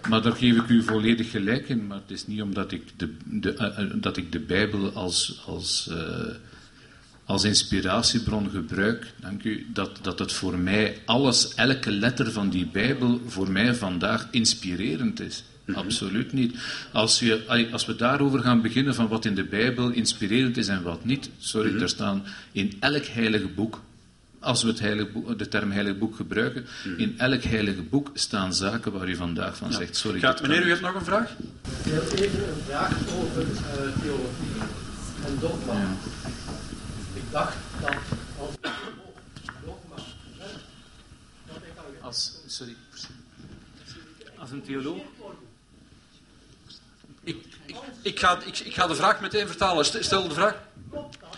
Maar daar geef ik u volledig gelijk in. Maar het is niet omdat ik de, de, eh, eh, dat ik de Bijbel als, als, eh, als inspiratiebron gebruik, dank u, dat, dat het voor mij, alles, elke letter van die Bijbel, voor mij vandaag inspirerend is. Absoluut niet. Als, je, als we daarover gaan beginnen van wat in de Bijbel inspirerend is en wat niet, sorry, er staan in elk heilige boek als we het heilige boek, de term heilig boek gebruiken, in elk heilige boek staan zaken waar u vandaag van zegt, sorry. Gaat, dit kan meneer, u heeft nog een vraag? Even een vraag over eh, theologie en dogma. Ik dacht dat als dogma. hè, dat ik al Als, sorry. Als een theoloog? Ik, ik, ik, ga, ik, ik ga de vraag meteen vertalen. Stel- de vraag.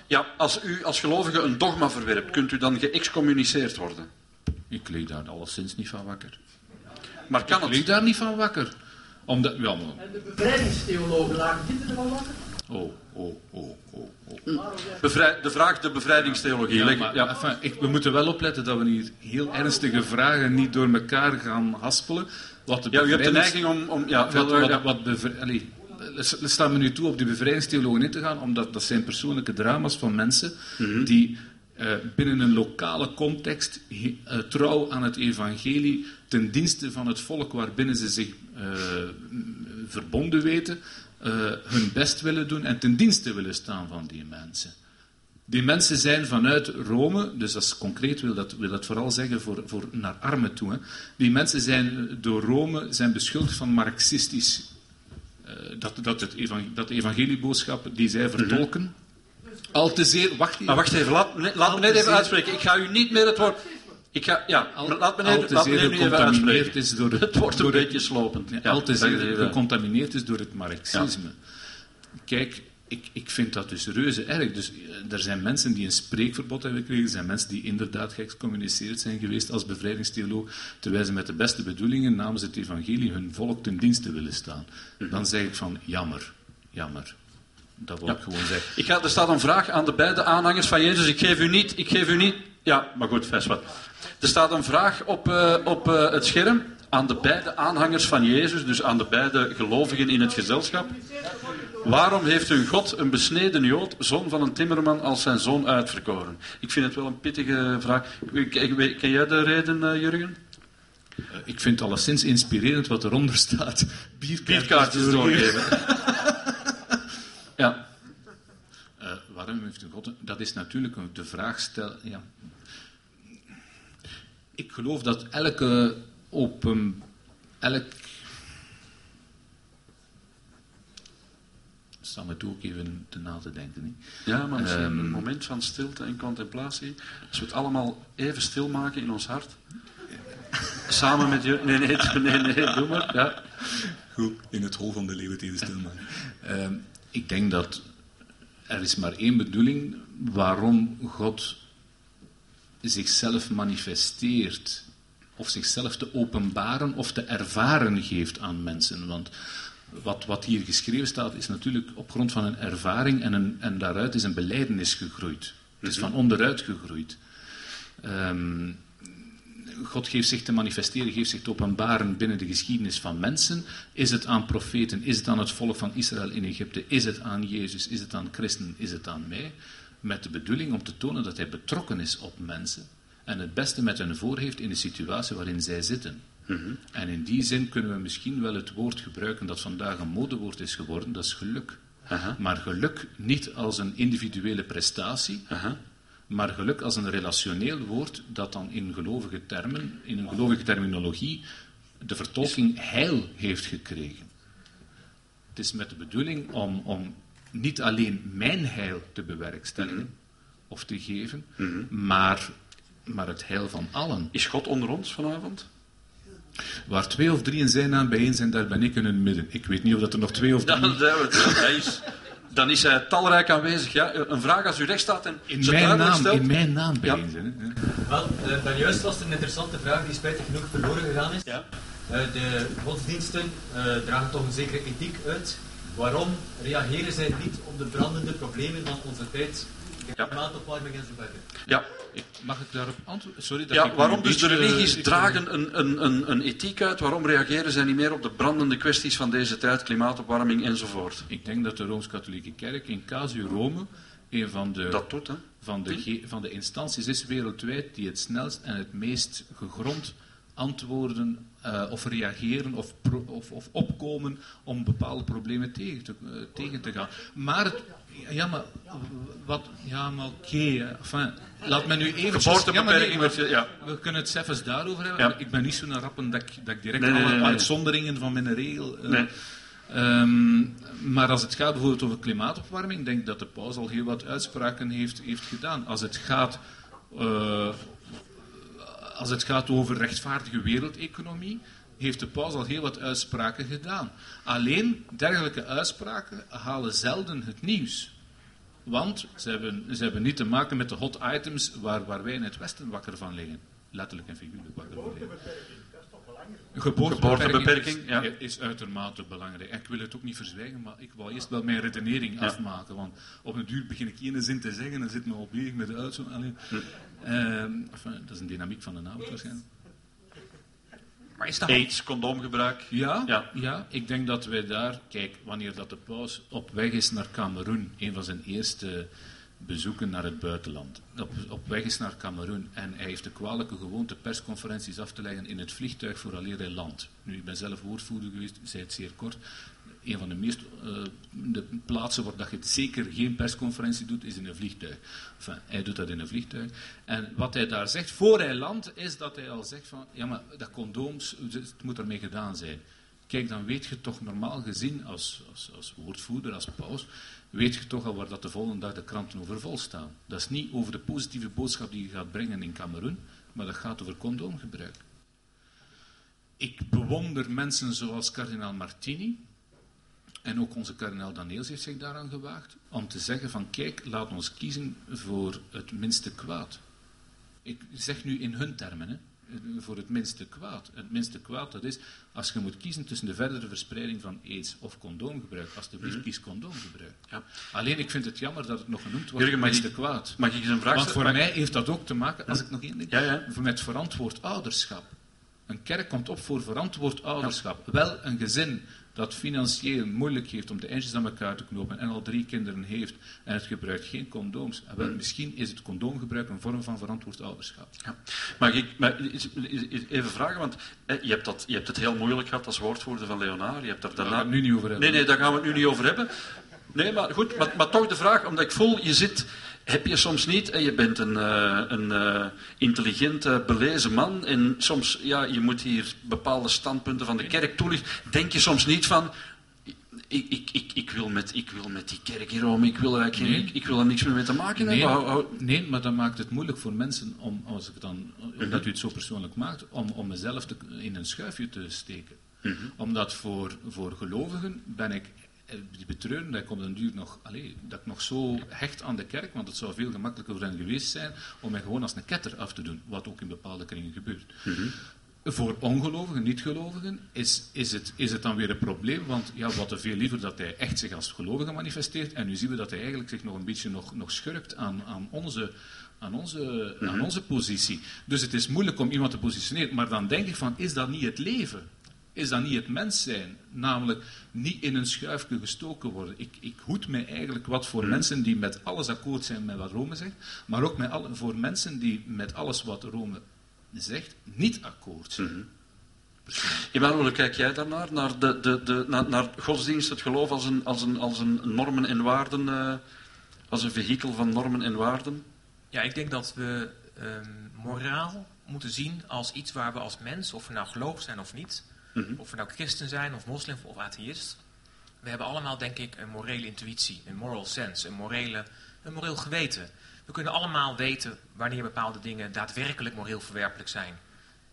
Ja, als u als gelovige een dogma verwerpt, kunt u dan geëxcommuniceerd worden? Ik lig daar alleszins niet van wakker. Maar kan Ik het? lig daar niet van wakker. Omdat, ja, maar- En de bevrijdingstheologen lagen dit ervan wakker? oh, oh, oh. Bevrij- de vraag de bevrijdingstheologie. Ja, Leg- maar, ja. enfin, ik, we moeten wel opletten dat we hier heel ernstige vragen niet door elkaar gaan haspelen. Wat de ja, u hebt de neiging om... om ja, Wat, wat, ja. wat allee, staat me nu toe op die bevrijdingstheologen in te gaan, omdat dat zijn persoonlijke drama's van mensen die eh, binnen een lokale context he- eh, trouw aan het evangelie ten dienste van het volk waarbinnen ze zich eh, verbonden weten, eh, hun best willen doen en ten dienste willen staan van die mensen. Die mensen zijn vanuit Rome, dus dat is concreet, wil dat, wil dat vooral zeggen voor, voor naar armen toe. Hè. Die mensen zijn door Rome zijn beschuldigd van marxistisch. eh, dat, dat, het evan- dat de evangelieboodschap die zij vertolken. Al te zeer. Wacht even. Maar wacht even, laat, laat meneer even uitspreken. Ik ga u niet meer het woord... Ik ga, ja, laat nu even gecontamineerd uitspreken. is door het, Het wordt een door beetje slopend. Ja, Ja, al te zeer gecontamineerd is door het marxisme. Kijk, ik, ik vind dat dus reuze erg. Dus, eh, er zijn mensen die een spreekverbod hebben gekregen, er zijn mensen die inderdaad geëxcommuniceerd zijn geweest als bevrijdingstheoloog, terwijl ze met de beste bedoelingen namens het evangelie hun volk ten dienste willen staan. Dan zeg ik van, jammer, jammer. Dat wil ik gewoon zeggen. Ik ga, er staat een vraag aan de beide aanhangers van Jezus. Ik geef u niet... Ik geef u niet ja, maar goed, vers wat. Er staat een vraag op, eh, op eh, het scherm aan de beide aanhangers van Jezus, dus aan de beide gelovigen in het gezelschap. Waarom heeft hun God een besneden Jood, zoon van een timmerman, als zijn zoon uitverkoren? Ik vind het wel een pittige vraag. Ken jij de reden, eh, Jurgen? Ik vind het alleszins inspirerend wat eronder staat. Bierkaartjes doorgeven. ja. Waarom heeft een God... Dat is natuurlijk de vraag stel... Ja. Ik geloof dat elke open... Elk... Sta me toe ook even te na te denken. Hè. Ja, maar misschien Ehm, een moment van stilte en contemplatie. Als we het allemaal even stil maken in ons hart. Samen met je. Nee, nee, nee, nee, doe maar. Ja. Goed, in het hol van de leeuw tegen stilman. Ehm, ik denk dat er is maar één bedoeling waarom God zichzelf manifesteert. Of zichzelf te openbaren of te ervaren geeft aan mensen. Want wat, wat hier geschreven staat is natuurlijk op grond van een ervaring en, een, en daaruit is een beleidenis gegroeid. Het is van onderuit gegroeid. Ehm, God geeft zich te manifesteren, geeft zich te openbaren binnen de geschiedenis van mensen. Is het aan profeten, is het aan het volk van Israël in Egypte, is het aan Jezus, is het aan christenen, is het aan mij? Met de bedoeling om te tonen dat hij betrokken is op mensen en het beste met hen voor heeft in de situatie waarin zij zitten. En in die zin kunnen we misschien wel het woord gebruiken dat vandaag een modewoord is geworden, dat is geluk. Maar geluk niet als een individuele prestatie, maar geluk als een relationeel woord dat dan in gelovige termen, in een gelovige terminologie, de vertolking heil heeft gekregen. Het is met de bedoeling om, om niet alleen mijn heil te bewerkstelligen of te geven, maar maar het heil van allen. Is God onder ons vanavond? Waar twee of drie in zijn naam bijeen zijn, daar ben ik in het midden. Ik weet niet of dat er nog twee of drie... Dan, hij is, dan is hij talrijk aanwezig. Ja. Een vraag als u recht staat en in mijn naam, stelt. in mijn naam bijeen zijn. hè. Wel, eh, daar juist was het een interessante vraag die spijtig genoeg verloren gegaan is. Ja. Eh, de godsdiensten eh, dragen toch een zekere ethiek uit. Waarom reageren zij niet op de brandende problemen van onze tijd? Ja. Klimaatopwarming en zo verder. Ja. Mag ik daarop antwoorden? Sorry dat Ja, ik waarom dus de religies eh, dragen een, een, een, een ethiek uit? Waarom reageren zij niet meer op de brandende kwesties van deze tijd, klimaatopwarming enzovoort? Ik denk dat de Rooms-Katholieke Kerk in casu Rome een van de, Dat doet, hè? van, de, ge- van de instanties is wereldwijd die het snelst en het meest gegrond antwoorden eh, of reageren of, pro- of, of opkomen om bepaalde problemen tegen te, eh, tegen te gaan. Maar, het, ja, maar wat, ja, maar oké, enfin, laat me nu even... Geboortebeperking werd je- ja. We kunnen het zelfs daarover hebben. Ja. Ik ben niet zo naar rappen dat ik, dat ik direct Nee, nee, alle nee, nee. uitzonderingen van mijn regel... eh, Nee. Ehm, maar als het gaat bijvoorbeeld over klimaatopwarming, denk ik dat de paus al heel wat uitspraken heeft, heeft gedaan. Als het gaat, als het gaat over rechtvaardige wereldeconomie, heeft de paus al heel wat uitspraken gedaan. Alleen, dergelijke uitspraken halen zelden het nieuws. Want ze hebben, ze hebben niet te maken met de hot items waar, waar wij in het Westen wakker van liggen. Letterlijk en figuurlijk wakker van liggen. Geboortebeperking, is, ja. is uitermate belangrijk. Ik wil het ook niet verzwijgen, maar ik wil eerst wel mijn redenering afmaken. Want op een duur begin ik één zin te zeggen en zit me al bezig met de uitzo. Allee. Ehm, enfin, dat is een dynamiek van een auto waarschijnlijk. Maar is dat... AIDS, condoomgebruik. Ja, Ja. ja. ik denk dat wij daar, kijk, wanneer dat de paus op weg is naar Cameroen, een van zijn eerste bezoeken naar het buitenland, op, op weg is naar Cameroen en hij heeft de kwalijke gewoonte persconferenties af te leggen in het vliegtuig voor hij land. Nu, ik ben zelf woordvoerder geweest, zei het zeer kort. Een van de meest eh, de plaatsen waar dat je zeker geen persconferentie doet, is in een vliegtuig. Enfin, hij doet dat in een vliegtuig. En wat hij daar zegt, voor hij landt, is dat hij al zegt van, ja maar dat condooms, het moet ermee gedaan zijn. Kijk, dan weet je toch normaal gezien, als, als, als woordvoerder, als paus, weet je toch al waar dat de volgende dag de kranten over vol staan. Dat is niet over de positieve boodschap die je gaat brengen in Cameroen, maar dat gaat over condoomgebruik. Ik bewonder mensen zoals kardinaal Martini, en ook onze kardinaal Daniels heeft zich daaraan gewaagd, om te zeggen van kijk, laat ons kiezen voor het minste kwaad. Ik zeg nu in hun termen, hè, voor het minste kwaad. Het minste kwaad, dat is, als je moet kiezen tussen de verdere verspreiding van aids of condoomgebruik, alsjeblieft Mhm. kies condoomgebruik. Ja. Alleen, ik vind het jammer dat het nog genoemd wordt, Jurgen, het minste ik- kwaad. mag ik eens een vraag Want stellen? voor Mag- mij heeft dat ook te maken, als ik nog één ding, Ja, ja. met verantwoord ouderschap. Een kerk komt op voor verantwoord ouderschap. Wel een gezin dat financieel moeilijk heeft om de eindjes aan elkaar te knopen en al drie kinderen heeft en het gebruikt geen condooms. En wel, misschien is het condoomgebruik een vorm van verantwoord ouderschap. Ja. Mag ik maar even vragen, want je, hebt dat, je hebt het heel moeilijk gehad als woordvoerder van Leonard. Je hebt daar gaan we het nu niet over hebben. Nee, nee, daar gaan we het nu niet over hebben. Nee, maar goed, maar, maar toch de vraag, omdat ik voel, je zit, heb je soms niet, en je bent een, eh, een eh, intelligent, eh, belezen man, en soms, ja, je moet hier bepaalde standpunten van de kerk toelichten, denk je soms niet van, ik, ik, ik, ik, wil, met, ik wil met die kerk hier om, ik wil, er eigenlijk Nee. ik, ik wil er niks meer mee te maken Nee, hebben. Hou- hou- nee, maar dat maakt het moeilijk voor mensen, om, als ik dan, omdat u het zo persoonlijk maakt, om, om mezelf te, in een schuifje te steken. Mhm. Omdat voor, voor gelovigen ben ik betreuren dat ik op den duur nog, dat ik nog zo hecht aan de kerk, want het zou veel gemakkelijker voor hen geweest zijn om mij gewoon als een ketter af te doen, wat ook in bepaalde kringen gebeurt. Voor ongelovigen, niet-gelovigen, is, is, het, is het dan weer een probleem, want ja, wat te veel liever dat hij echt zich als gelovige manifesteert, en nu zien we dat hij eigenlijk zich nog een beetje nog, nog schurkt aan, aan, onze, aan, onze, aan onze positie. Dus het is moeilijk om iemand te positioneren, maar dan denk ik van, is dat niet het leven? Is dat niet het mens zijn? Namelijk niet in een schuifje gestoken worden. Ik, ik hoed mij eigenlijk wat voor mensen die met alles akkoord zijn met wat Rome zegt, maar ook met alle, voor mensen die met alles wat Rome zegt niet akkoord zijn. Emmanuel, hoe kijk jij daarnaar? Naar, de, de, de, naar, naar godsdienst, het geloof als een, als een, als een normen en waarden, eh, als een vehikel van normen en waarden? Ja, ik denk dat we ehm, moraal moeten zien als iets waar we als mens, of we nou geloof zijn of niet, Mhm. of we nou christen zijn of moslim of atheïst, we hebben allemaal denk ik een morele intuïtie, een moral sense, een, morele, een moreel geweten. We kunnen allemaal weten wanneer bepaalde dingen daadwerkelijk moreel verwerpelijk zijn.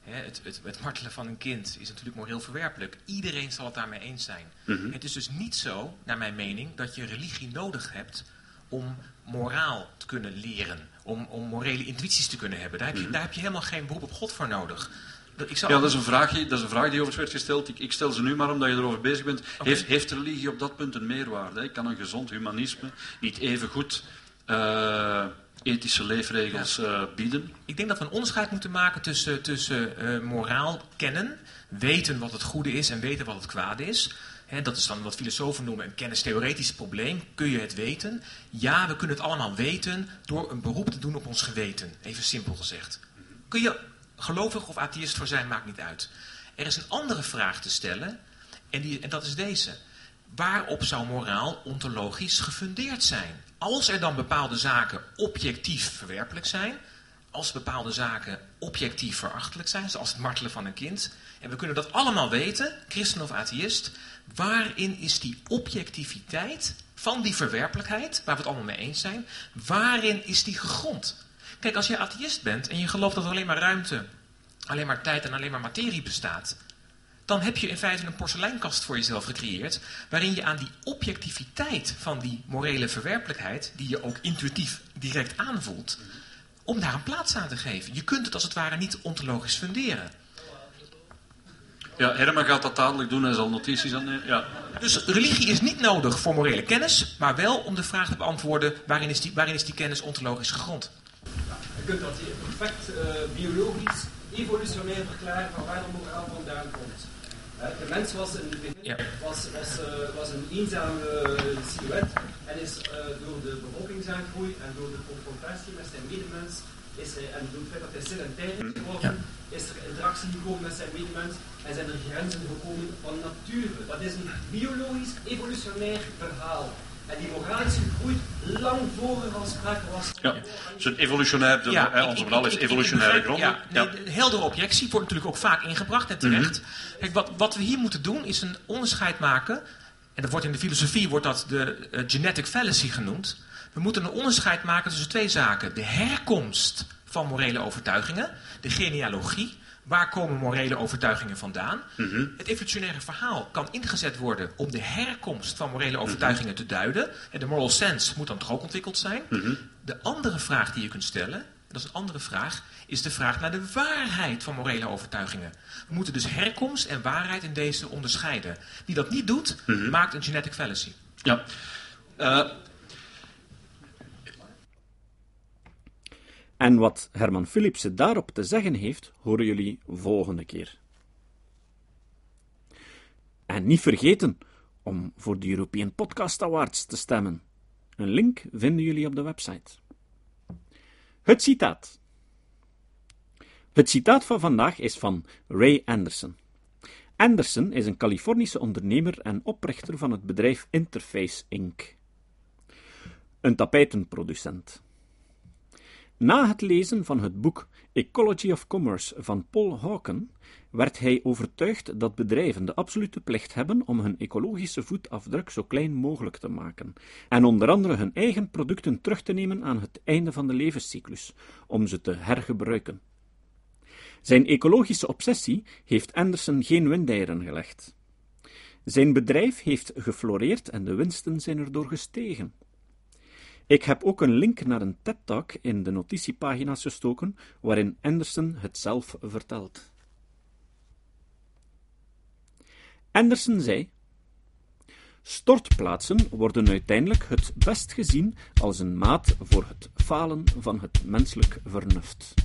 Hè, het, het, het martelen van een kind is natuurlijk moreel verwerpelijk. Iedereen zal het daarmee eens zijn. Mhm. Het is dus niet zo, naar mijn mening, dat je religie nodig hebt om moraal te kunnen leren. Om, om morele intuïties te kunnen hebben. Daar heb, je, Mhm. daar heb je helemaal geen beroep op God voor nodig. Dat- Ik zou Ja, dat is, een vraagje, dat is een vraag die overigens werd gesteld. Ik, ik stel ze nu maar omdat je erover bezig bent. Heeft, heeft religie op dat punt een meerwaarde? hè? Kan een gezond humanisme niet even goed eh, ethische leefregels eh, bieden? Ik denk dat we een onderscheid moeten maken tussen, tussen eh, moraal kennen, weten wat het goede is en weten wat het kwade is. Dat is dan wat filosofen noemen een kennistheoretisch probleem. Kun je het weten? Ja, we kunnen het allemaal weten door een beroep te doen op ons geweten. Even simpel gezegd. Kun je gelovig of atheïst voor zijn, maakt niet uit. Er is een andere vraag te stellen en, die, en dat is deze. Waarop zou moraal ontologisch gefundeerd zijn? Als er dan bepaalde zaken objectief verwerpelijk zijn, als bepaalde zaken objectief verachtelijk zijn, zoals het martelen van een kind, en we kunnen dat allemaal weten, christen of atheïst, waarin is die objectiviteit van die verwerpelijkheid, waar we het allemaal mee eens zijn, waarin is die gegrond? Kijk, als je atheïst bent en je gelooft dat er alleen maar ruimte, alleen maar tijd en alleen maar materie bestaat, dan heb je in feite een porseleinkast voor jezelf gecreëerd, waarin je aan die objectiviteit van die morele verwerpelijkheid, die je ook intuïtief direct aanvoelt, om daar een plaats aan te geven. Je kunt het als het ware niet ontologisch funderen. Ja, Herman gaat dat dadelijk doen. Hij zal notities aan Ja. Dus religie is niet nodig voor morele kennis, maar wel om de vraag te beantwoorden waarin is die, waarin is die kennis ontologisch gegrond. Je kunt dat hier perfect eh, biologisch, evolutionair verklaren van waar de moraal vandaan komt. Eh, de mens was in het begin was, was, eh, was een eenzame silhouet en is door de bevolkingsaangroei en door de confrontatie met zijn medemens is hij, en door het feit dat hij sedentair is geworden, is er interactie gekomen met zijn medemens en zijn er grenzen gekomen van nature. Dat is een biologisch, evolutionair verhaal. En die moraal is gegroeid lang voor er al sprake was. Ja, dus een evolutionair, de, Ja, hè, ik- onze ik- ik evolutionaire gronden. Ja, nee, de heldere objectie wordt natuurlijk ook vaak ingebracht en terecht. Mhm. Kijk, wat, wat we hier moeten doen is een onderscheid maken. En dat wordt in de filosofie wordt dat de eh, genetic fallacy genoemd. We moeten een onderscheid maken tussen twee zaken. De herkomst van morele overtuigingen, de genealogie. Waar komen morele overtuigingen vandaan? Mhm. Het evolutionaire verhaal kan ingezet worden om de herkomst van morele overtuigingen te duiden. En de moral sense moet dan toch ook ontwikkeld zijn. Mhm. De andere vraag die je kunt stellen, en dat is een andere vraag, is de vraag naar de waarheid van morele overtuigingen. We moeten dus herkomst en waarheid in deze onderscheiden. Wie dat niet doet, Mhm. maakt een genetic fallacy. Ja. Eh, En wat Herman Philipsen daarop te zeggen heeft, horen jullie volgende keer. En niet vergeten om voor de European Podcast Awards te stemmen. Een link vinden jullie op de website. Het citaat. Het citaat van vandaag is van Ray Anderson. Anderson is een Californische ondernemer en oprichter van het bedrijf Interface Inc. Een tapijtenproducent. Na het lezen van het boek Ecology of Commerce van Paul Hawken werd hij overtuigd dat bedrijven de absolute plicht hebben om hun ecologische voetafdruk zo klein mogelijk te maken en onder andere hun eigen producten terug te nemen aan het einde van de levenscyclus, om ze te hergebruiken. Zijn ecologische obsessie heeft Anderson geen windeieren gelegd. Zijn bedrijf heeft gefloreerd en de winsten zijn erdoor gestegen. Ik heb ook een link naar een TED-talk in de notitiepagina's gestoken, waarin Anderson het zelf vertelt. Anderson zei: Stortplaatsen worden uiteindelijk het best gezien als een maat voor het falen van het menselijk vernuft.